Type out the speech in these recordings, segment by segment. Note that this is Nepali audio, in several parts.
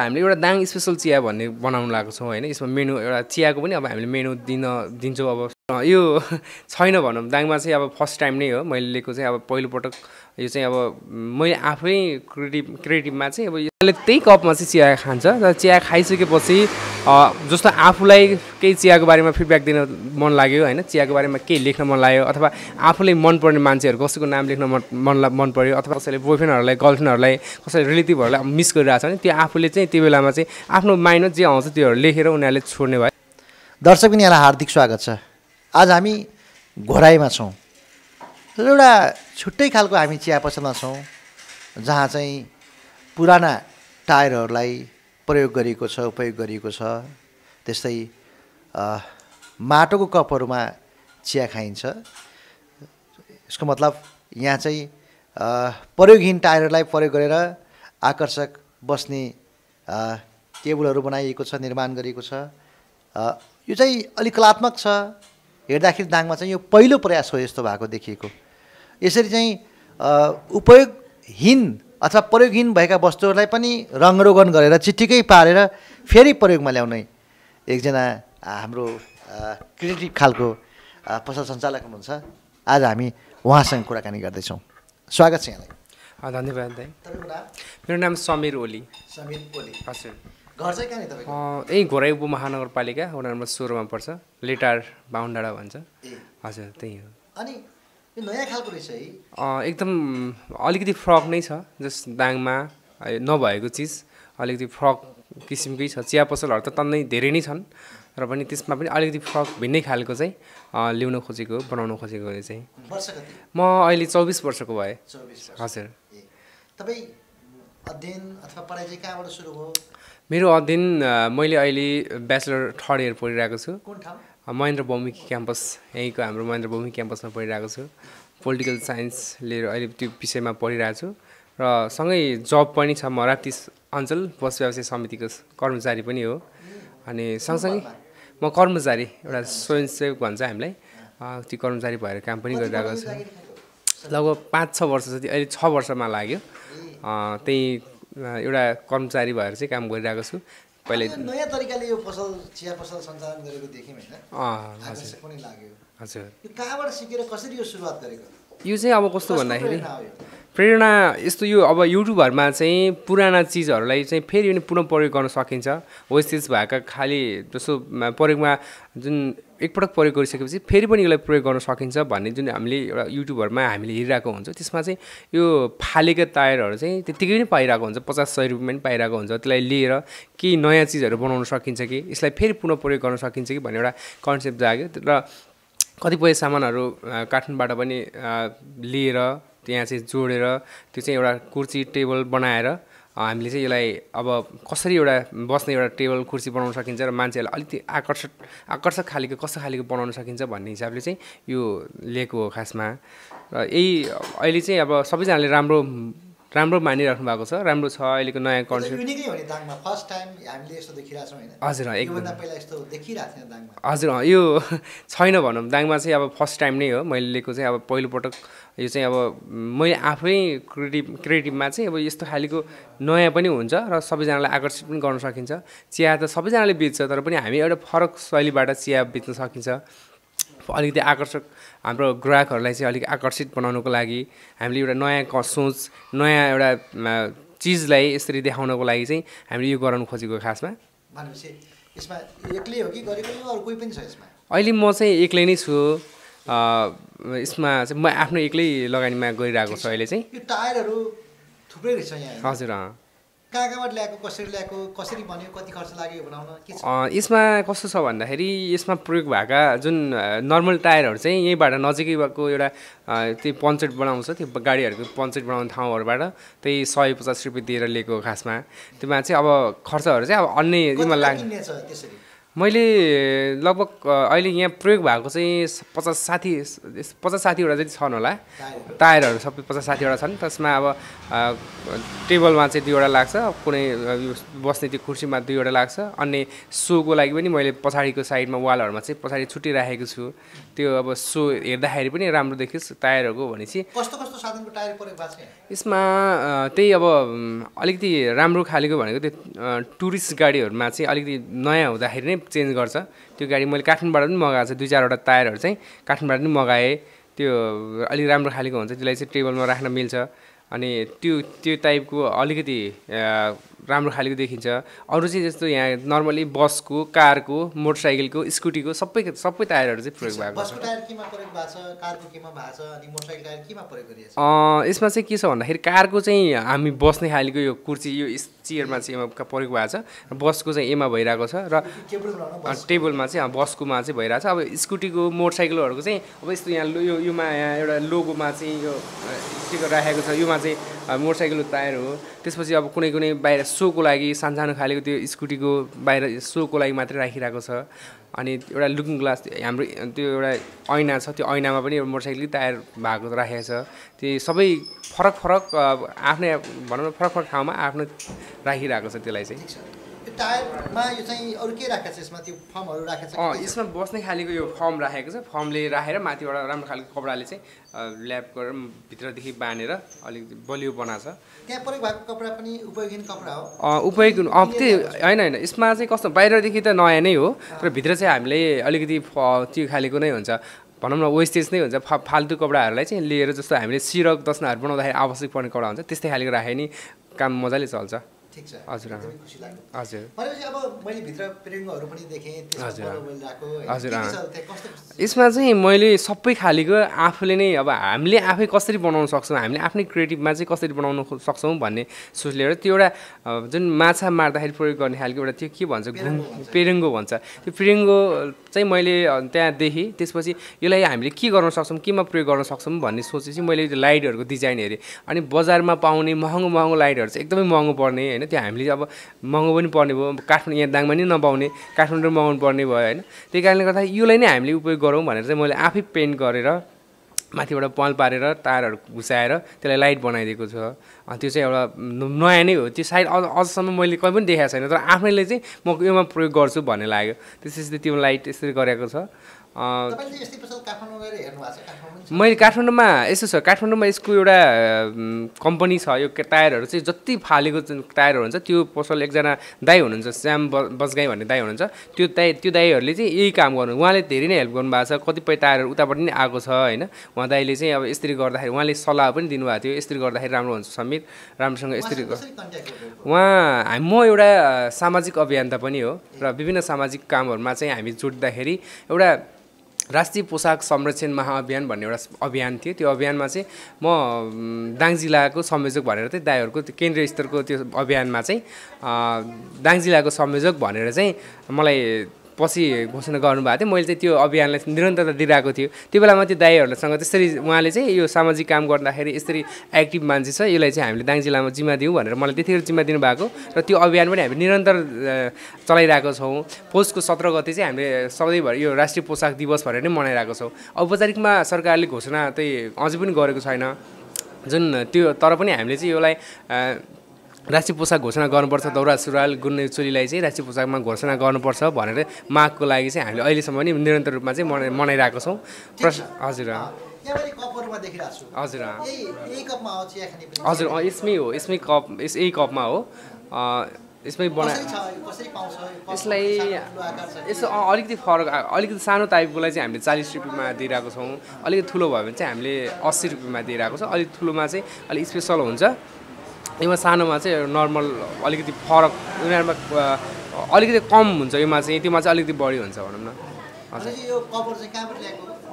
हामीले एउटा दाङ स्पेसल चिया भन्ने बनाउनु लागेको छौँ होइन? यसमा मेनु एउटा चियाको पनि अब हामीले मेनु दिन दिन्छौँ अब। यो छैन भनौँ। दाङमा चाहिँ अब फर्स्ट टाइम नै हो। मैले लिएको चाहिँ अब पहिलोपटक यो चाहिँ अब मैले आफै क्रिएटिभ क्रिएटिभमा चाहिँ अब यसले त्यही कपमा चाहिँ चिया खान्छ। र चिया खाइसकेपछि जस्तो आफूलाई केही चियाको बारेमा फिडब्याक दिन मन लाग्यो होइन चियाको बारेमा केही लेख्न मन लाग्यो अथवा आफूले मनपर्ने मान्छेहरू कसैको नाम लेख्न मन मन मन पऱ्यो अथवा कसैले बोयफ्रेन्डहरूलाई गर्लफ्रेन्डहरूलाई कसैले रिलेटिभहरूलाई मिस गरिरहेको छ भने त्यो आफूले चाहिँ त्यो बेलामा चाहिँ आफ्नो माइन्डमा जे आउँछ त्योहरू लेखेर उनीहरूले छोड्ने भयो। दर्शक पनि यहाँलाई हार्दिक स्वागत छ। आज हामी घोराइमा छौँ। एउटा छुट्टै खालको हामी चिया पसलमा छौँ जहाँ चाहिँ पुराना टायरहरूलाई प्रयोग गरिएको छ उपयोग गरिएको छ। त्यस्तै माटोको कपहरूमा चिया खाइन्छ। यसको मतलब यहाँ चाहिँ प्रयोगहीन टायरलाई प्रयोग गरेर आकर्षक बस्ने टेबलहरू बनाइएको छ निर्माण गरिएको छ। यो चाहिँ अलिक कलात्मक छ। हेर्दाखेरि दाङमा चाहिँ यो पहिलो प्रयास हो यस्तो भएको देखिएको। यसरी चाहिँ उपयोगहीन अथवा प्रयोगहीन भएका वस्तुहरूलाई पनि रङरोगन गरेर चिट्टिकै पारेर फेरि प्रयोगमा ल्याउने एकजना हाम्रो क्रिएटिभ खालको पसल सञ्चालक हुनुहुन्छ। आज हामी उहाँसँग कुराकानी गर्दैछौँ। स्वागत छ यहाँलाई। धन्यवाद नाम? मेरो नाम समीर ओली। समीर ओली। हजुर। घर चाहिँ कहाँनिर तपाईँको? यही घोराइ उपमहानगरपालिका वडा नम्बर सोह्रमा पर्छ। लेटार बाहुन डाँडा भन्छ हजुर त्यही हो। अनि यो नयाँ खालको रहेछ है? एकदम अलिकति फ्रक नै छ जस दाङमा नभएको चिज। अलिकति फ्रक किसिमकै छ। चिया पसलहरू त तन्नै धेरै नै छन्। र पनि त्यसमा पनि अलिकति फ्रक भिन्नै खालको चाहिँ ल्याउन खोजेको बनाउन खोजेको चाहिँ। म अहिले चौबिस वर्षको भएँ। हजुर। तपाईँ अध्ययन अथवा पढाइ चाहिँ कहाँबाट सुरु भयो? मेरो अध्ययन मैले अहिले ब्याचलर थर्ड इयर पढिरहेको छु। महेन्द्र भौमिकी क्याम्पस यहीँको हाम्रो महेन्द्र भौमिकी क्याम्पसमा पढिरहेको छु। पोलिटिकल साइन्स लिएर अहिले त्यो विषयमा पढिरहेको छु। र सँगै जब पनि छ म राप्ती अञ्चल बस व्यवसाय समितिको कर्मचारी पनि हो। अनि सँगसँगै म कर्मचारी एउटा स्वयंसेवक भन्छ हामीलाई। त्यो कर्मचारी भएर काम पनि गरिरहेको छु। लगभग पाँच छ वर्ष जति अहिले छ वर्षमा लाग्यो। त्यही एउटा कर्मचारी भएर चाहिँ काम गरिरहेको छु। पहिले यो नयाँ तरिकाले यो पसल चिया पसल सञ्चालन गरेको देख्यौँ होइन। लाग्यो। हजुर। यो कहाँबाट सिकेर कसरी यो सुरुवात गरेको? यो चाहिँ अब कस्तो भन्दाखेरि प्रेरणा यस्तो यो अब युट्युबहरूमा चाहिँ पुराना चिजहरूलाई चाहिँ फेरि पनि पुनः प्रयोग गर्न सकिन्छ। वेस्टेज भएका खालि जस्तो प्रयोगमा जुन एकपटक प्रयोग गरिसकेपछि फेरि पनि यसलाई प्रयोग गर्न सकिन्छ भन्ने जुन हामीले एउटा युट्युबहरूमा हामीले हेरिरहेको हुन्छ त्यसमा चाहिँ यो फालेका टायरहरू चाहिँ त्यत्तिकै पनि पाइरहेको हुन्छ पचास सय रुपियाँमा पनि पाइरहेको हुन्छ। त्यसलाई लिएर केही नयाँ चिजहरू बनाउन सकिन्छ कि यसलाई फेरि पुनः प्रयोग गर्न सकिन्छ कि भन्ने एउटा कन्सेप्ट जाग्यो। र कतिपय सामानहरू काठमाडौँबाट पनि लिएर त्यहाँ चाहिँ जोडेर त्यो चाहिँ एउटा कुर्सी टेबल बनाएर हामीले चाहिँ यसलाई अब कसरी एउटा बस्ने एउटा टेबल कुर्सी बनाउन सकिन्छ र मान्छेहरूलाई अलिकति आकर्षक आकर्षक खालेको कस्तो खालेको बनाउन सकिन्छ भन्ने हिसाबले चाहिँ यो लिएको हो खासमा। र यही अहिले चाहिँ अब सबैजनाले राम्रो राम्रो मानिराख्नु भएको छ राम्रो छ अहिलेको नयाँ कन्सेप्ट हजुर हजुर यो छैन भनौँ दाङमा चाहिँ अब फर्स्ट टाइम नै हो। मैले लिएको चाहिँ अब पहिलोपटक यो चाहिँ अब मैले आफै क्रिएटिभ क्रिएटिभमा चाहिँ अब यस्तो खालेको नयाँ पनि हुन्छ र सबैजनालाई आकर्षित पनि गर्न सकिन्छ। चिया त सबैजनाले बेच्छ तर पनि हामी एउटा फरक शैलीबाट चिया बेच्न सकिन्छ। अलिकति आकर्षक हाम्रो ग्राहकहरूलाई चाहिँ अलिक आकर्षित बनाउनको लागि हामीले एउटा नयाँ क सोच नयाँ एउटा चिजलाई यसरी देखाउनको लागि चाहिँ हामीले यो गराउनु खोजेको खासमा। भनेपछि यसमा एक्लै हो कि गरेको अरू कोही पनि छ यसमा? अहिले म चाहिँ एक्लै नै छु। यसमा चाहिँ म आफ्नो एक्लै लगानीमा गरिरहेको छु अहिले चाहिँ। यो टायरहरू थुप्रै रहेछ यहाँ। हजुर अँ। कहाँ कहाँबाट ल्याएको कसरी ल्याएको कसरी बन्यो कति खर्च लाग्यो यो बनाउन के छ? अँ, यसमा कस्तो छ भन्दाखेरि यसमा प्रयोग भएका जुन नर्मल टायरहरू चाहिँ यहीँबाट नजिकै भएको एउटा त्यो पञ्चेट बनाउँछ त्यो गाडीहरूको पञ्चेट बनाउने ठाउँहरूबाट त्यही सय पचास रुपियाँ दिएर लिएको खासमा। त्यसमा चाहिँ अब खर्चहरू चाहिँ अब अन्य यसमा कतिवटा मैले लगभग अहिले यहाँ प्रयोग भएको चाहिँ पचास साठी पचास साठीवटा जति छन् होला टायरहरू। सबै पचास साठीवटा छन्। त्यसमा अब टेबलमा चाहिँ दुईवटा लाग्छ कुनै बस्ने त्यो कुर्सीमा दुईवटा लाग्छ। अनि सोको लागि पनि मैले पछाडिको साइडमा वालहरूमा चाहिँ पछाडि छुट्टिराखेको छु। त्यो अब सो हेर्दाखेरि पनि राम्रो देखियोस् टायरहरूको भनेपछि। कस्तो कस्तो साधनको टायर छ? यसमा त्यही अब अलिकति राम्रो खालेको भनेको त्यो टुरिस्ट गाडीहरूमा चाहिँ अलिकति नयाँ हुँदाखेरि नै चेन्ज गर्छ। त्यो गाडी मैले काठमाडौँबाट पनि मगाएको छ। दुई चारवटा टायरहरू चाहिँ काठमाडौँबाट पनि मगाएँ। त्यो अलिक राम्रो खालेको हुन्छ। त्यसलाई चाहिँ टेबलमा राख्न मिल्छ। अनि त्यो त्यो टाइपको अलिकति राम्रो खालेको देखिन्छ। अरू चाहिँ जस्तो यहाँ नर्मली बसको कारको मोटरसाइकलको स्कुटीको सबै सबै टायरहरू चाहिँ प्रयोग भएको छ। यसमा चाहिँ के छ भन्दाखेरि कारको चाहिँ हामी बस्ने खालको यो कुर्सी यो चेयरमा चाहिँ एमा प्रयोग भएको छ बसको चाहिँ एमा भइरहेको छ र टेबलमा चाहिँ बसकोमा चाहिँ भइरहेको छ अब स्कुटीको मोटरसाइकलहरूको चाहिँ अब यस्तो यहाँ यो योमा यहाँ एउटा लोगोमा चाहिँ यो स्टिकर राखेको छ योमा चाहिँ मोटरसाइकलको टायर हो। त्यसपछि अब कुनै कुनै बाहिर सोको लागि सानसानो खालेको त्यो स्कुटीको बाहिर सोको लागि मात्रै राखिरहेको छ। अनि एउटा लुकिङ ग्लास हाम्रो त्यो एउटा ऐना छ त्यो ऐनामा पनि एउटा मोटरसाइकलकै टायर भएको राखेको छ। त्यो सबै फरक फरक आफ्नै भनौँ न फरक फरक ठाउँमा आफ्नो राखिरहेको छ त्यसलाई चाहिँ। टायरमा यो चाहिँ अरू के राखेको छ यसमा? त्यो फर्महरू राखेको छ अँ? यसमा बस्ने खालेको यो फर्म राखेको छ। फर्मले राखेर माथिबाट राम्रो खालको कपडाले चाहिँ ल्याप गरेर भित्रदेखि बाँधेर अलिकति बलियो बनाएको छ त्यहाँ प्रयोग भएको कपडा पनि उपयोगी कपडा हो? उपयोग अँ त्यो होइन होइन। यसमा चाहिँ कस्तो बाहिरदेखि त नयाँ नै हो तर भित्र चाहिँ हामीले अलिकति त्यो खालेको नै हुन्छ। भनौँ न वेस्टेज नै हुन्छ। फा फाल्तु कपडाहरूलाई चाहिँ लिएर जस्तो हामीले सिरक दसनाहरू बनाउँदाखेरि आवश्यक पर्ने कपडा हुन्छ त्यस्तै खालेको राखे नि काम मजाले चल्छ। ठिक छ। हजुर, अँ। एकदमै खुसी लाग्यो। हजुर। भनेपछि अब मैले भित्र पेरेङ्गोहरू पनि देखेँ हजुर, यसमा चाहिँ मैले सबै खालेको आफूले नै अब हामीले आफै कसरी बनाउन सक्छौँ हामीले आफ्नै क्रिएटिभमा चाहिँ कसरी बनाउन सक्छौँ भन्ने सोच लिएर त्यो एउटा जुन माछा मार्दाखेरि प्रयोग गर्ने खालको एउटा त्यो के भन्छ घुम पेरेङ्गो भन्छ। त्यो पेरेङ्गो चाहिँ मैले त्यहाँ देखेँ त्यसपछि यसलाई हामीले के गर्न सक्छौँ केमा प्रयोग गर्न सक्छौँ भन्ने सोचेपछि मैले लाइटहरूको डिजाइन हेरेँ। अनि बजारमा पाउने महँगो महँगो लाइटहरू चाहिँ एकदमै महँगो पर्ने होइन? त्यो हामीले अब महँगो पनि पर्ने भयो काठमाडौँ यहाँ दाङमा नि नपाउने काठमाडौँ मगाउनु पर्ने भयो होइन। त्यही कारणले गर्दा यसलाई नै हामीले उपयोग गरौँ भनेर चाहिँ मैले आफै पेन्ट गरेर माथिबाट पल पारेर तारहरू घुसाएर त्यसलाई लाइट बनाइदिएको छ। अँ, त्यो चाहिँ एउटा नयाँ नै हो। त्यो सायद अझ अझसम्म मैले कहीँ पनि देखाएको छैन तर आफैले चाहिँ म योमा प्रयोग गर्छु भन्ने लाग्यो। त्यसपछि त्यो लाइट यसरी गरेको छ। मैले काठमाडौँमा यस्तो छ काठमाडौँमा यसको एउटा कम्पनी छ यो टायरहरू चाहिँ जति फालेको जुन टायरहरू हुन्छ त्यो पसल एकजना दाई हुनुहुन्छ श्याम ब बजगाई भन्ने दाई हुनुहुन्छ त्यो दाई त्यो दाईहरूले चाहिँ यही काम गर्नु उहाँले धेरै नै हेल्प गर्नुभएको छ कतिपय टायरहरू उताबाट नि आएको छ होइन? उहाँ दाईले चाहिँ अब यसरी गर्दाखेरि उहाँले सल्लाह पनि दिनुभएको थियो यसरी गर्दाखेरि राम्रो हुन्छ समीर राम्रोसँग गर्नु उहाँ हामी म एउटा सामाजिक अभियन्ता पनि हो र विभिन्न सामाजिक कामहरूमा चाहिँ हामी जोड्दाखेरि एउटा राष्ट्रिय पोसाक संरक्षण महाअभियान भन्ने एउटा अभियान थियो। त्यो अभियानमा चाहिँ म दाङ जिल्लाको संयोजक भनेर चाहिँ दाईहरूको केन्द्रीय स्तरको त्यो अभियानमा चाहिँ दाङ जिल्लाको संयोजक भनेर चाहिँ मलाई पछि घोषणा गर्नुभएको थियो। मैले चाहिँ त्यो अभियानलाई निरन्तरता दिइरहेको थियो। त्यो बेलामा त्यो दाईहरूसँग त्यसरी उहाँले चाहिँ यो सामाजिक काम गर्दाखेरि यसरी एक्टिभ मान्छे छ यसलाई चाहिँ हामीले दाङ जिल्लामा जिम्मा दिउँ भनेर मलाई त्यतिखेर जिम्मा दिनुभएको। र त्यो अभियान पनि हामी निरन्तर चलाइरहेको छौँ। पौषको सत्र गते चाहिँ हामीले सधैँभरि यो राष्ट्रिय पोसाक दिवस भनेर नै मनाइरहेको छौँ। औपचारिकमा सरकारले घोषणा चाहिँ अझै पनि गरेको छैन। जुन त्यो तर पनि हामीले चाहिँ यसलाई राष्ट्रिय पोसाक घोषणा गर्नुपर्छ दौरा सुरुवाल गुन्ने चोलीलाई चाहिँ राष्ट्रिय पोसाकमा घोषणा गर्नुपर्छ भनेर मागको लागि चाहिँ हामीले अहिलेसम्म पनि निरन्तर रूपमा चाहिँ मनाइ मनाइरहेको छौँ। प्रश्न हजुर। हजुर। हजुर अँ, यसमै हो यसमै कप यस यही कपमा हो। यसमै बना यसलाई यसो अलिकति फरक अलिकति सानो टाइपकोलाई चाहिँ हामीले चालिस रुपियाँमा दिइरहेको छौँ। अलिकति ठुलो भयो भने चाहिँ हामीले अस्सी रुपियाँमा दिइरहेको छ। अलिक ठुलोमा चाहिँ अलिक स्पेसल हुन्छ। यसमा सानोमा चाहिँ नर्मल अलिकति फरक उनीहरूमा अलिकति कम हुन्छ योमा चाहिँ त्योमा चाहिँ अलिकति बढी हुन्छ भनौँ न। हजुर।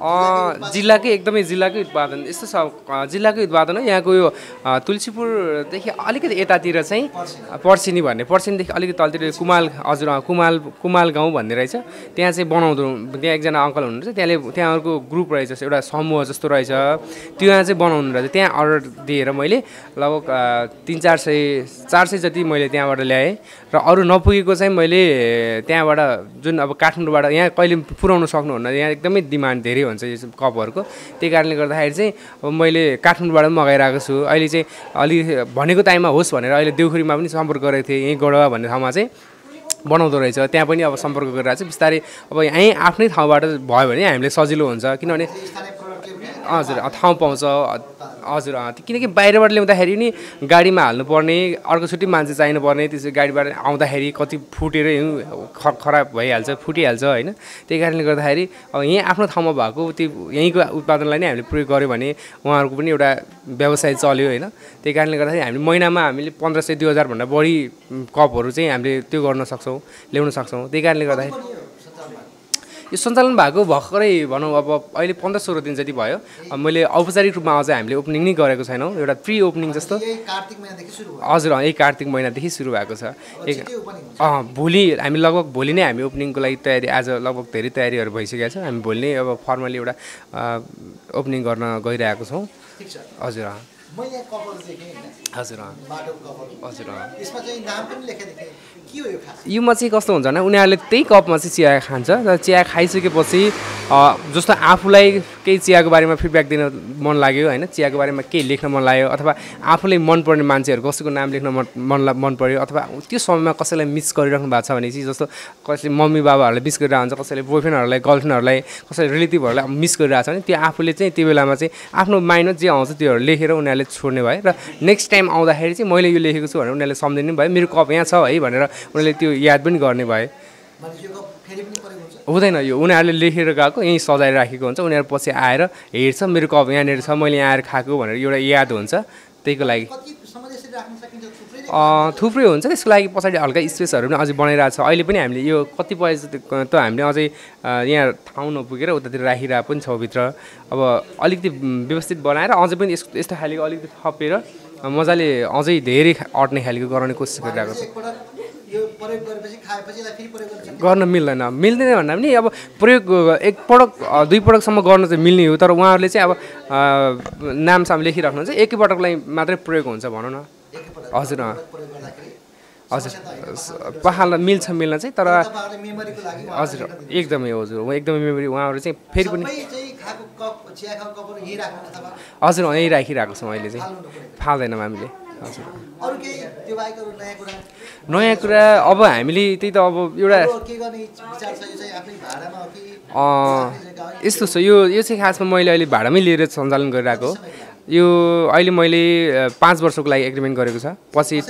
जिल्लाकै एकदमै जिल्लाकै उत्पादन यस्तो छ जिल्लाकै उत्पादन हो। यहाँको यो तुलसीपुरदेखि अलिकति यतातिर चाहिँ पर्सिनी भन्ने पर्सिनीदेखि अलिकति तलतिर कुमाल हजुर कुमाल कुमाल गाउँ भन्ने रहेछ। त्यहाँ चाहिँ बनाउँदो त्यहाँ एकजना अङ्कल हुनुहुन्छ। त्यहाँले त्यहाँ अर्को ग्रुप रहेछ एउटा समूह जस्तो रहेछ। त्यो यहाँ चाहिँ बनाउनु रहेछ। त्यहाँ अर्डर दिएर मैले लगभग तिन चार सय चार सय जति मैले त्यहाँबाट ल्याएँ। र अरू नपुगेको चाहिँ मैले त्यहाँबाट जुन अब काठमाडौँबाट यहाँ कहिले पुऱ्याउनु सक्नुहुन्न। यहाँ एकदमै डिमान्ड धेरै हुन्छ यो चाहिँ कपहरूको। त्यही कारणले गर्दाखेरि चाहिँ अब मैले काठमाडौँबाट पनि मगाइरहेको छु। अहिले चाहिँ अलि भनेको टाइममा होस् भनेर अहिले देउखुरीमा पनि सम्पर्क गरेको थिएँ यहीँ गडवा भन्ने ठाउँमा चाहिँ बनाउँदो रहेछ। त्यहाँ पनि अब सम्पर्क गरिरहेको छु। बिस्तारै अब यहीँ आफ्नै ठाउँबाट भयो भने हामीलाई सजिलो हुन्छ। किनभने हजुर ठाउँ पाउँछ। हजुर किनकि बाहिरबाट ल्याउँदाखेरि नि गाडीमा हाल्नुपर्ने अर्को छुट्टी मान्छे चाहिनु पर्ने त्यसरी गाडीबाट आउँदाखेरि कति फुटेर ख खराब भइहाल्छ फुटिहाल्छ होइन? त्यही कारणले गर्दाखेरि अब यहीँ आफ्नो ठाउँमा भएको त्यो यहीँको उत्पादनलाई नै हामीले प्रयोग गऱ्यो भने उहाँहरूको पनि एउटा व्यवसाय चल्यो होइन? त्यही कारणले गर्दाखेरि हामीले महिनामा हामीले पन्ध्र सय दुई हजारभन्दा बढी कपहरू चाहिँ हामीले त्यो गर्न सक्छौँ ल्याउन सक्छौँ। त्यही कारणले गर्दाखेरि यो सञ्चालन भएको भर्खरै भनौँ अब अहिले पन्ध्र सोह्र दिन जति भयो मैले औपचारिक रूपमा अझै हामीले ओपनिङ नै गरेको छैनौँ। एउटा प्रि ओपनिङ जस्तो हजुर यही कार्तिक महिनादेखि सुरु भएको छ। अँ भोलि हामी लगभग भोलि नै हामी ओपनिङको लागि तयारी आज लगभग धेरै तयारीहरू भइसकेको छ। हामी भोलि नै अब फर्मली एउटा ओपनिङ गर्न गइरहेको छौँ। हजुर हजुर हजुर योमा चाहिँ कस्तो हुन्छ भने उनीहरूले त्यही कपमा चाहिँ चिया खान्छ र चिया खाइसकेपछि जस्तो आफूलाई केही चियाको बारेमा फिडब्याक दिन मन लाग्यो होइन? चियाको बारेमा केही लेख्न मन लाग्यो अथवा आफूलाई मनपर्ने मान्छेहरू कसैको नाम लेख्न मन मन मन पऱ्यो अथवा त्यो समयमा कसैलाई मिस गरिराख्नु भएको छ भने चाहिँ जस्तो कसैले मम्मी बाबाहरूलाई मिस गरिरहेको हुन्छ कसैले बोयफ्रेन्डहरूलाई गर्लफ्रेन्डहरूलाई कसैले रिलेटिभहरूलाई मिस गरिरहेको छ भने त्यो आफूले चाहिँ त्यो बेलामा चाहिँ आफ्नो माइन्डमा जे आउँछ त्योहरू लेखेर उनीहरूले छोड्ने भयो। र नेक्स्ट टाइम आउँदाखेरि चाहिँ मैले यो लेखेको छु भनेर उनीहरूले सम्झिने भयो मेरो कप यहाँ छ है भनेर उनीहरूले त्यो याद पनि गर्ने भए। हुँदैन यो उनीहरूले लेखेर गएको यहीँ सजाएर राखेको हुन्छ उनीहरू पछि आएर हेर्छ मेरो कप यहाँनिर छ मैले यहाँ आएर खाएको भनेर एउटा याद हुन्छ त्यहीको लागि। थुप्रै हुन्छ त्यसको लागि पछाडि हल्का स्पेसहरू पनि अझै बनाइरहेको छ। अहिले पनि हामीले यो कतिपय त हामीले अझै यहाँ ठाउँ नपुगेर उतातिर राखिरहेको पनि छौँ भित्र। अब अलिकति व्यवस्थित बनाएर अझै पनि यस्तो यस्तो खालको अलिकति थपेर मजाले अझै धेरै अट्ने खालको गराउने कोसिस गरिरहेको छ। यो प्रयोग गरेपछि खाएपछि यसलाई फेरि प्रयोग गर्न मिल्दैन। मिल्दैन भन्दा पनि अब प्रयोग एकपटक अ, दुई पटकसम्म गर्न चाहिँ मिल्ने हो तर उहाँहरूले चाहिँ अब अ, नामसाम लेखिराख्नुहुन्छ एकैपटकलाई मात्रै प्रयोग हुन्छ भनौँ न। हजुर हजुर पहाल मिल्छ मिल्न चाहिँ तर हजुर। एकदमै हजुर। एकदमै मेमोरी उहाँहरू चाहिँ फेरि पनि हजुर यहीँ राखिरहेको छौँ अहिले चाहिँ। फाल्दैनौँ हामीले। नयाँ कुरा? अब हामीले त्यही त अब एउटा? यस्तो छ। यो यो चाहिँ खासमा मैले अहिले भाडामै लिएर सञ्चालन गरिरहेको हो। यो अहिले मैले पाँच वर्षको लागि एग्रिमेन्ट गरेको छ। पछि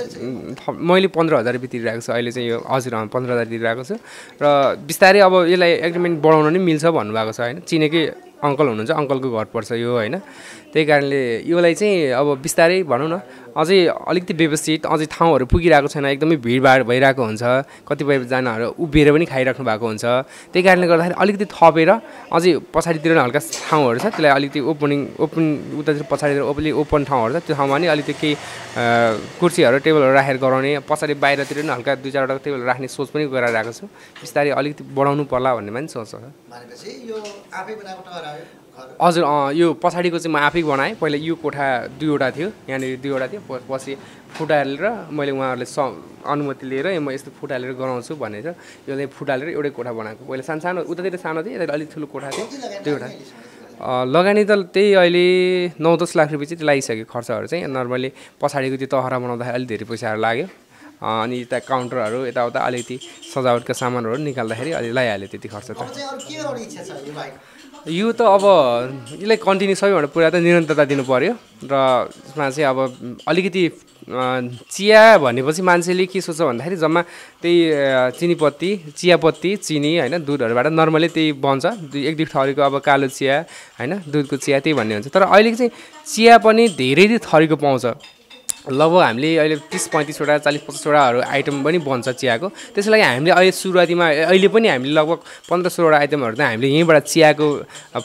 मैले पन्ध्र हजार रुपियाँ तिरिरहेको छु। अहिले चाहिँ यो हजुर पन्ध्र हजार तिरिरहेको छु। र बिस्तारै अब यसलाई एग्रिमेन्ट बढाउन नि मिल्छ भन्नुभएको छ होइन? चिनेकै अङ्कल हुनुहुन्छ। अङ्कलको घर पर्छ यो होइन? त्यही कारणले यसलाई चाहिँ अब बिस्तारै भनौँ न अझै अलिकति व्यवस्थित अझै ठाउँहरू पुगिरहेको छैन एकदमै भिडभाड भइरहेको हुन्छ कतिपयजनाहरू उभिएर पनि खाइराख्नु भएको हुन्छ। त्यही कारणले गर्दाखेरि अलिकति थपेर अझै पछाडितिर हल्का ठाउँहरू छ त्यसलाई अलिकति ओपनिङ ओपन उतातिर पछाडितिर ओपनली ओपन ठाउँहरू छ त्यो ठाउँमा नि अलिकति केही कुर्सीहरू टेबलहरू राखेर गराउने पछाडि बाहिरतिर नि हल्का दुई चारवटा टेबल राख्ने सोच पनि गराइरहेको छु। बिस्तारै अलिकति बढाउनु पर्ला भन्ने पनि सोच छ। यो हजुर यो पछाडिको चाहिँ म आफै बनाएँ पहिला यो कोठा दुईवटा थियो यहाँनिर दुईवटा थियो पछि फुटालेर मैले उहाँहरूले स अनुमति लिएर म यस्तो फुटालेर गराउँछु भनेर यसलाई फुटालेर एउटै कोठा बनाएको। पहिला सानो सानो उतातिर सानो थियो यता अलिक ठुलो कोठा थियो दुईवटा। लगानी त त्यही अहिले नौ दस लाख रुपियाँ चाहिँ लागिसक्यो खर्चहरू चाहिँ। नर्मली पछाडिको त्यो तहरा बनाउँदाखेरि अलिक धेरै पैसाहरू लाग्यो। अनि यता काउन्टरहरू यताउता अलिकति सजावटका सामानहरू निकाल्दाखेरि अलि लगाइहाल्यो त्यति खर्च त। यो त अब यसलाई कन्टिन्यू सबैभन्दा पुरा त निरन्तरता दिनु पऱ्यो र यसमा चाहिँ अब अलिकति चिया भनेपछि मान्छेले के सोच्छ भन्दाखेरि जम्मा त्यही चिनीपत्ती चियापत्ती चिनी होइन दुधहरूबाट नर्मली त्यही बन्छ। एक दुई थरीको अब कालो चिया होइन दुधको चिया त्यही भन्ने हुन्छ। तर अहिले चाहिँ चिया पनि धेरै थरीको पाउँछ। लगभग हामीले अहिले तिस पैँतिसवटा चालिस पचासवटाहरू आइटम पनि बन्छ चियाको। त्यसको लागि हामीले अहिले सुरुवातीमा अहिले पनि हामीले लगभग पन्ध्र सोह्रवटा आइटमहरू चाहिँ हामीले यहीँबाट चियाको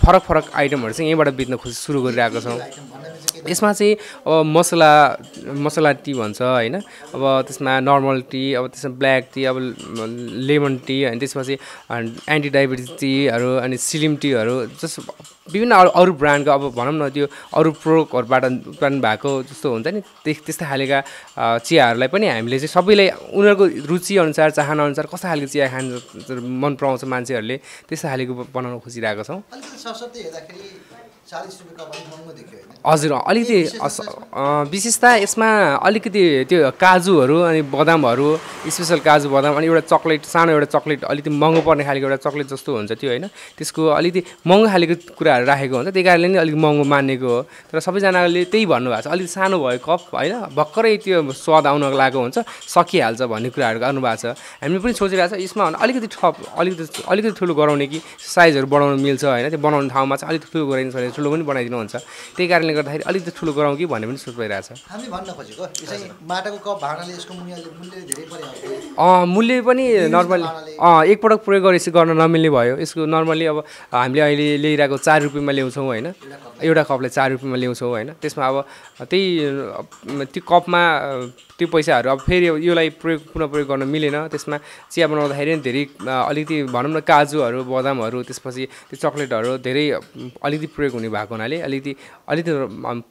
फरक फरक आइटमहरू चाहिँ यहीँबाट बेच्न खोज सुरु गरिरहेको छौँ। यसमा चाहिँ अब मसला मसला टी भन्छ होइन? अब त्यसमा नर्मल टी अब त्यसमा ब्ल्याक टी अब लेमन टी अनि त्यसपछि एन्टी डायबिटिज टीहरू अनि सिलिम टीहरू जस्तो विभिन्न अरू अरू ब्रान्डको अब भनौँ न त्यो अरू प्रोडक्टहरूबाट उत्पादन भएको जस्तो हुन्छ नि त्यस्तै खालेका चियाहरूलाई पनि हामीले चाहिँ सबैलाई उनीहरूको रुचिअनुसार चाहनाअनुसार कस्तो खालको चिया खान मन पराउँछ मान्छेहरूले त्यस्तो खालेको बनाउन खोजिरहेको छौँ। हजुर अलिकति विशेषता यसमा अलिकति त्यो काजुहरू अनि बदामहरू स्पेसल काजु बदाम अनि एउटा चक्लेट सानो एउटा चक्लेट अलिकति महँगो पर्ने खालको एउटा चक्लेट जस्तो हुन्छ त्यो होइन। त्यसको अलिकति महँगो खालको कुराहरू राखेको हुन्छ त्यही कारणले नै अलिक महँगो मानेको हो। तर सबैजनाले त्यही भन्नुभएको छ अलिक सानो भयो कप होइन भर्खरै त्यो स्वाद आउनको लागेको हुन्छ सकिहाल्छ भन्ने कुराहरू गर्नुभएको छ। हामीले पनि सोचिरहेको छ यसमा अलिकति ठप अलिकति अलिकति ठुलो गराउने कि साइजहरू बढाउनु मिल्छ होइन त्यो बनाउने ठाउँमा चाहिँ अलिकति ठुलो गराइदिनु भने ठुलो पनि बनाइदिनुहुन्छ। त्यही कारणले गर्दाखेरि अलिकति ठुलो गराउँ कि भन्ने पनि सोच भइरहेछ। मूल्य पनि नर्मली एकपटक प्रयोग गरेपछि गर्न नमिल्ने भयो। यसको नर्मली अब हामीले अहिले ल्याइरहेको चार रुपियाँमा ल्याउँछौँ होइन। एउटा कपलाई चार रुपियाँमा ल्याउँछौँ होइन। त्यसमा अब त्यही त्यो कपमा त्यो पैसाहरू अब फेरि योलाई प्रयोग पुनः प्रयोग गर्न मिलेन। त्यसमा चिया बनाउँदाखेरि पनि धेरै अलिकति भनौँ न काजुहरू बदामहरू त्यसपछि त्यो चक्लेटहरू धेरै अलिकति प्रयोग हुने भएको हुनाले अलिकति अलिकति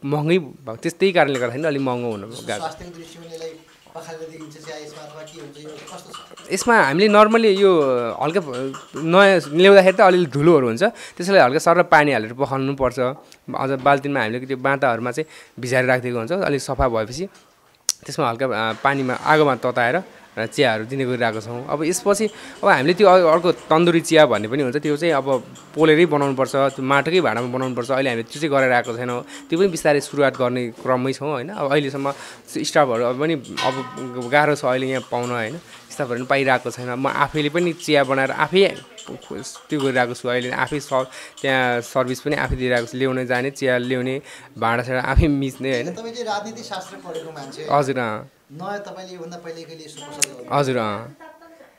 महँगै भएको त्यस्तै कारणले गर्दाखेरि अलिक महँगो हुनु गएको यसमा हामीले नर्मली यो हल्का नयाँ ल्याउँदाखेरि त अलिअलि धुलोहरू हुन्छ। त्यसैले हल्का सर पानी हालेर पखाल्नुपर्छ। अझ बाल्टिनमा हामीले त्यो बाँटाहरूमा चाहिँ भिजाएर राखिदिएको हुन्छ। अलिक सफा भएपछि त्यसमा हल्का पानीमा आगोमा तताएर चियाहरू दिने गरिरहेको छौँ। अब यसपछि अब हामीले त्यो अर्को तन्दुरी चिया भन्ने पनि हुन्छ। त्यो चाहिँ अब पोलेरै बनाउनुपर्छ त्यो माटोकै भाँडामा बनाउनुपर्छ। अहिले हामीले त्यो चाहिँ गरेर आएको छैनौँ। त्यो पनि बिस्तारै सुरुवात गर्ने क्रममै छौँ होइन। अब अहिलेसम्म स्टाफहरू अब पनि अब गाह्रो छ अहिले यहाँ पाउन होइन। स्टाफहरू पनि पाइरहेको छैन। म आफैले पनि चिया बनाएर आफै त्यो गरिरहेको छु। अहिले आफै स त्यहाँ सर्भिस पनि आफै दिइरहेको छु। ल्याउने जाने चिया ल्याउने भाँडासाँडा आफै मिच्ने होइन। हजुर नयाँ तपाईँले योभन्दा पहिले कहिले हजुर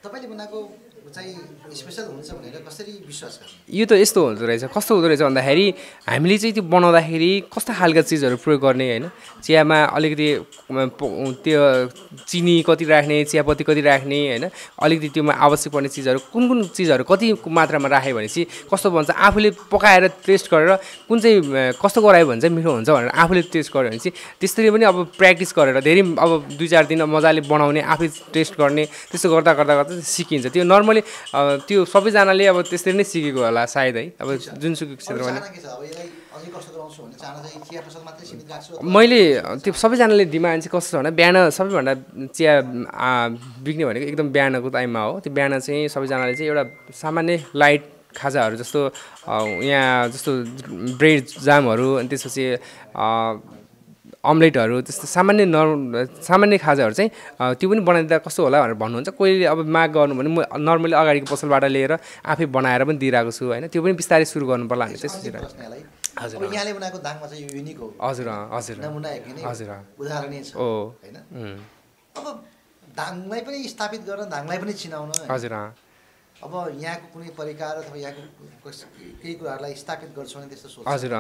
तपाईँले बनाएको यो त यस्तो हुँदो रहेछ कस्तो हुँदो रहेछ भन्दाखेरि हामीले चाहिँ त्यो बनाउँदाखेरि कस्तो खालका चिजहरू प्रयोग गर्ने होइन? चियामा अलिकति त्यो चिनी कति राख्ने चियापत्ती कति राख्ने होइन? अलिकति त्योमा आवश्यक पर्ने चिजहरू कुन कुन चिजहरू कति मात्रामा राख्यो भनेपछि कस्तो भन्छ आफूले पकाएर टेस्ट गरेर कुन चाहिँ कस्तो गरायो भने चाहिँ मिठो हुन्छ भनेर आफूले टेस्ट गर्यो भने चाहिँ त्यसरी पनि अब प्र्याक्टिस गरेर धेरै अब दुई चार दिन मजाले बनाउने आफै टेस्ट गर्ने त्यस्तो गर्दा गर्दा गर्दा सिकिन्छ। त्यो नर्मली त्यो सबैजनाले अब त्यसरी नै सिकेको होला सायद है। अब जुनसुकै क्षेत्रमा मैले त्यो सबैजनाले डिमान्ड चाहिँ कस्तो छ भने बिहान सबैभन्दा चिया बिक्ने भनेको एकदम बिहानको टाइममा हो। त्यो बिहान चाहिँ सबैजनाले चाहिँ एउटा सामान्य लाइट खाजाहरू जस्तो यहाँ जस्तो ब्रेड जामहरू अनि त्यसपछि अम्लेटहरू त्यस्तो सामान्य नर्म सामान्य खाजाहरू चाहिँ त्यो पनि बनाइदिँदा कस्तो होला भनेर भन्नुहुन्छ। कोहीले अब माग गर्नु भने म नर्मली अगाडिको पसलबाट लिएर आफै बनाएर पनि दिइरहेको छु होइन? त्यो पनि बिस्तारै सुरु गर्नु पर्ला हामी चाहिँ हजुर यहाँले बनाएको दाङमा चाहिँ युनिक हो। हजुर हजुर। हजुर उदाहरणीय छ हो होइन? अब दाङलाई पनि स्थापित गर्न दाङलाई पनि चिनाउन हजुर अब यहाँको कुनै परिकार अथवा यहाँको केही कुराहरूलाई स्थापित गर्छौँ भने त्यस्तो सोच। हजुर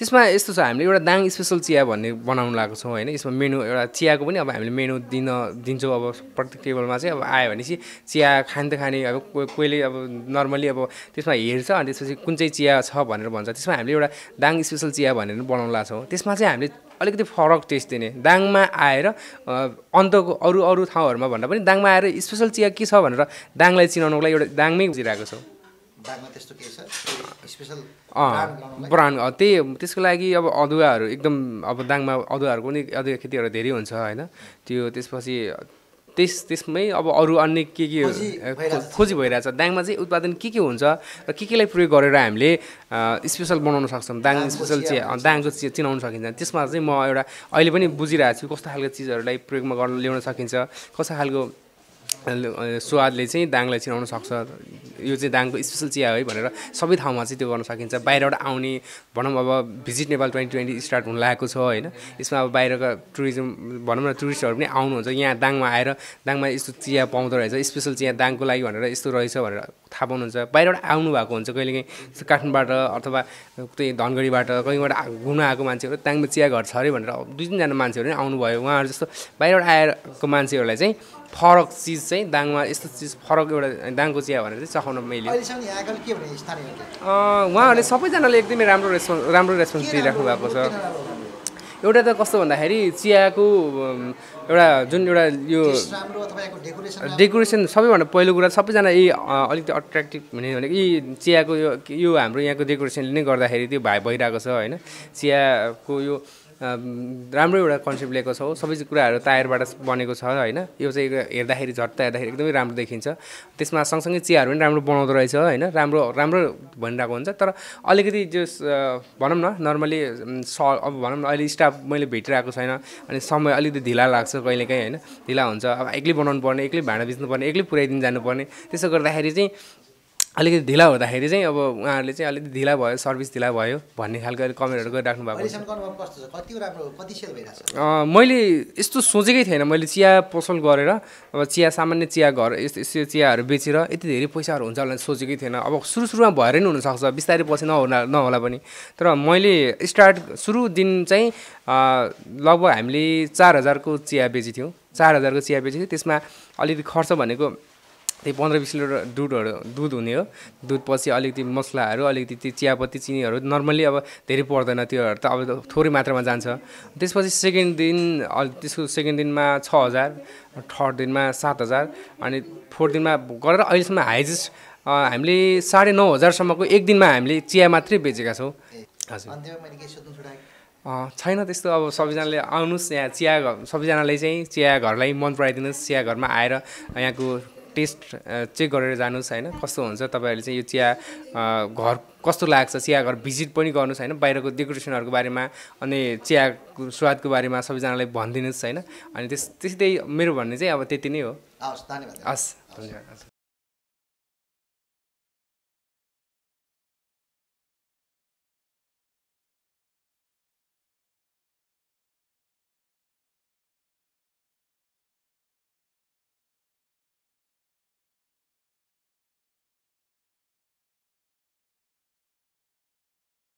त्यसमा यस्तो छ हामीले एउटा दाङ स्पेसल चिया भन्ने बनाउनु लागेको छौँ होइन। यसमा मेनु एउटा चियाको पनि अब हामीले मेनु दिन दिन्छौँ अब प्रत्येक टेबलमा चाहिँ। अब आयो भनेपछि चिया खाने त खाने अब कोहीले अब नर्मली अब त्यसमा हेर्छ अनि त्यसपछि कुन चाहिँ चिया छ भनेर भन्छ। त्यसमा हामीले एउटा दाङ स्पेसल चिया भनेर बनाउनु लागेको छौँ। त्यसमा चाहिँ हामीले अलिकति फरक टेस्ट दिने। दाङमा आएर अन्तको अरू अरू ठाउँहरूमा भन्दा पनि दाङमा आएर स्पेसल चिया के छ भनेर दाङलाई चिनाउनुको लागि एउटा दाङमै बुझिरहेको छौँ। ब्रान्ड त्यही त्यसको लागि अब अदुवाहरू एकदम अब दाङमा अदुवाहरूको पनि अदुवा खेतीहरू धेरै हुन्छ होइन? त्यो त्यसपछि त्यस त्यसमै अब अरू अन्य के के खोजी भइरहेछ दाङमा चाहिँ उत्पादन के के हुन्छ र के केलाई प्रयोग गरेर हामीले स्पेसल बनाउन सक्छौँ? दाङ स्पेसल चाहिँ दाङको चिज चिनाउन सकिन्छ। त्यसमा चाहिँ म एउटा अहिले पनि बुझिरहेको छु कस्तो खालको चिजहरूलाई प्रयोगमा गर्न ल्याउन सकिन्छ कस्तो खालको स्वादले चाहिँ दाङलाई चिनाउन सक्छ। यो चाहिँ दाङको स्पेसल चिया है भनेर सबै ठाउँमा चाहिँ त्यो गर्न सकिन्छ। बाहिरबाट आउने भनौँ अब visit Nepal twenty twenty start हुन लागेको छ होइन। यसमा अब बाहिरका टुरिज्म भनौँ न टुरिस्टहरू पनि आउनुहुन्छ। यहाँ दाङमा आएर दाङमा यस्तो चिया पाउँदो रहेछ स्पेसल चिया दाङको लागि भनेर यस्तो रहेछ भनेर थाहा पाउनुहुन्छ। बाहिरबाट आउनु भएको हुन्छ कहिलेकाहीँ काठमाडौँबाट अथवा त्यही धनगढीबाट कहीँबाट घुम्न आएको मान्छेहरू दाङमा चिया घर छ अरे भनेर दुई तिनजना मान्छेहरू नै आउनुभयो। उहाँहरू जस्तो बाहिरबाट आएको मान्छेहरूलाई चाहिँ फरक चिज चाहिँ दाङमा यस्तो चिज फरक एउटा दाङको चिया भनेर चाहिँ चखाउन मैले। उहाँहरूले सबैजनाले एकदमै राम्रो रेस्पोन्स राम्रो रेस्पोन्स दिइराख्नु भएको छ। एउटा त कस्तो भन्दाखेरि चियाको एउटा जुन एउटा यो डेकोरेसन सबैभन्दा पहिलो कुरा सबैजना यी अलिकति अट्र्याक्टिभ हुने भनेको यी चियाको यो यो हाम्रो यहाँको डेकोरेसनले नै गर्दाखेरि त्यो भाइ भइरहेको छ होइन? चियाको यो राम्रो एउटा कन्सेप्ट लिएको छौँ। सबै कुराहरू टायरबाट बनेको छ होइन? यो चाहिँ हेर्दाखेरि झट्ट हेर्दाखेरि एकदमै राम्रो देखिन्छ। त्यसमा सँगसँगै चियाहरू पनि राम्रो बनाउँदो रहेछ होइन? राम्रो राम्रो भनिरहेको हुन्छ। तर अलिकति जो भनौँ न नर्मली स अब भनौँ न अहिले स्टाफ मैले भेटिरहेको छैन अनि समय अलिकति ढिला लाग्छ कहिलेकाहीँ होइन? ढिला हुन्छ। अब एक्लै बनाउनु पर्ने एक्लै भाँडा बेच्नु पर्ने एक्लै पुऱ्याइदिनु जानुपर्ने। त्यसो गर्दाखेरि चाहिँ अलिकति ढिला हुँदाखेरि चाहिँ अब उहाँहरूले चाहिँ अलिकति ढिला भयो सर्भिस ढिला भयो भन्ने खालको कमेन्टहरू गरिराख्नु भएको मैले यस्तो सोचेकै थिएन। मैले चिया पसल गरेर अब चिया सामान्य चिया घर यस्तो यस्तो चियाहरू बेचेर यति धेरै पैसाहरू हुन्छ होला सोचेकै थिएन। अब सुरु सुरुमा भएर नै हुनसक्छ। बिस्तारै पछि नहोला नहोला पनि। तर मैले स्टार्ट सुरु दिन चाहिँ लगभग हामीले चार हजारको चिया बेचेको थियौँ। चार हजारको चिया बेचेको थियौँ। त्यसमा अलिकति खर्च भनेको त्यही पन्ध्र बिस लिटर दुधहरू दुध हुने हो। दुध पछि अलिकति मसलाहरू अलिकति त्यो चियापत्ती चिनीहरू नर्मल्ली अब धेरै पर्दैन त्योहरू त अब थोरै मात्रामा जान्छ। त्यसपछि सेकेन्ड दिन त्यसको सेकेन्ड दिनमा छ हजार थर्ड दिनमा सात हजार अनि फोर्थ दिनमा गरेर अहिलेसम्म हाइजेस्ट हामीले साढे नौ हजारसम्मको एक दिनमा हामीले चिया मात्रै बेचेका छौँ। हजुर। छैन त्यस्तो अब सबैजनाले आउनुहोस् यहाँ चिया घर सबैजनाले चाहिँ चिया घरलाई मन पराइदिनुहोस्। चिया घरमा आएर यहाँको टेस्ट चेक गरेर जानुहोस् होइन? कस्तो हुन्छ तपाईँहरूले चाहिँ यो चिया घर कस्तो लाग्छ? चिया घर भिजिट पनि गर्नुहोस् होइन? बाहिरको डेकोरेसनहरूको बारेमा अनि चियाको स्वादको बारेमा सबैजनालाई भनिदिनुहोस् होइन? अनि त्यस त्यस्तै मेरो भन्ने चाहिँ अब त्यति नै हो। हस् धन्यवाद। हस् धन्यवाद।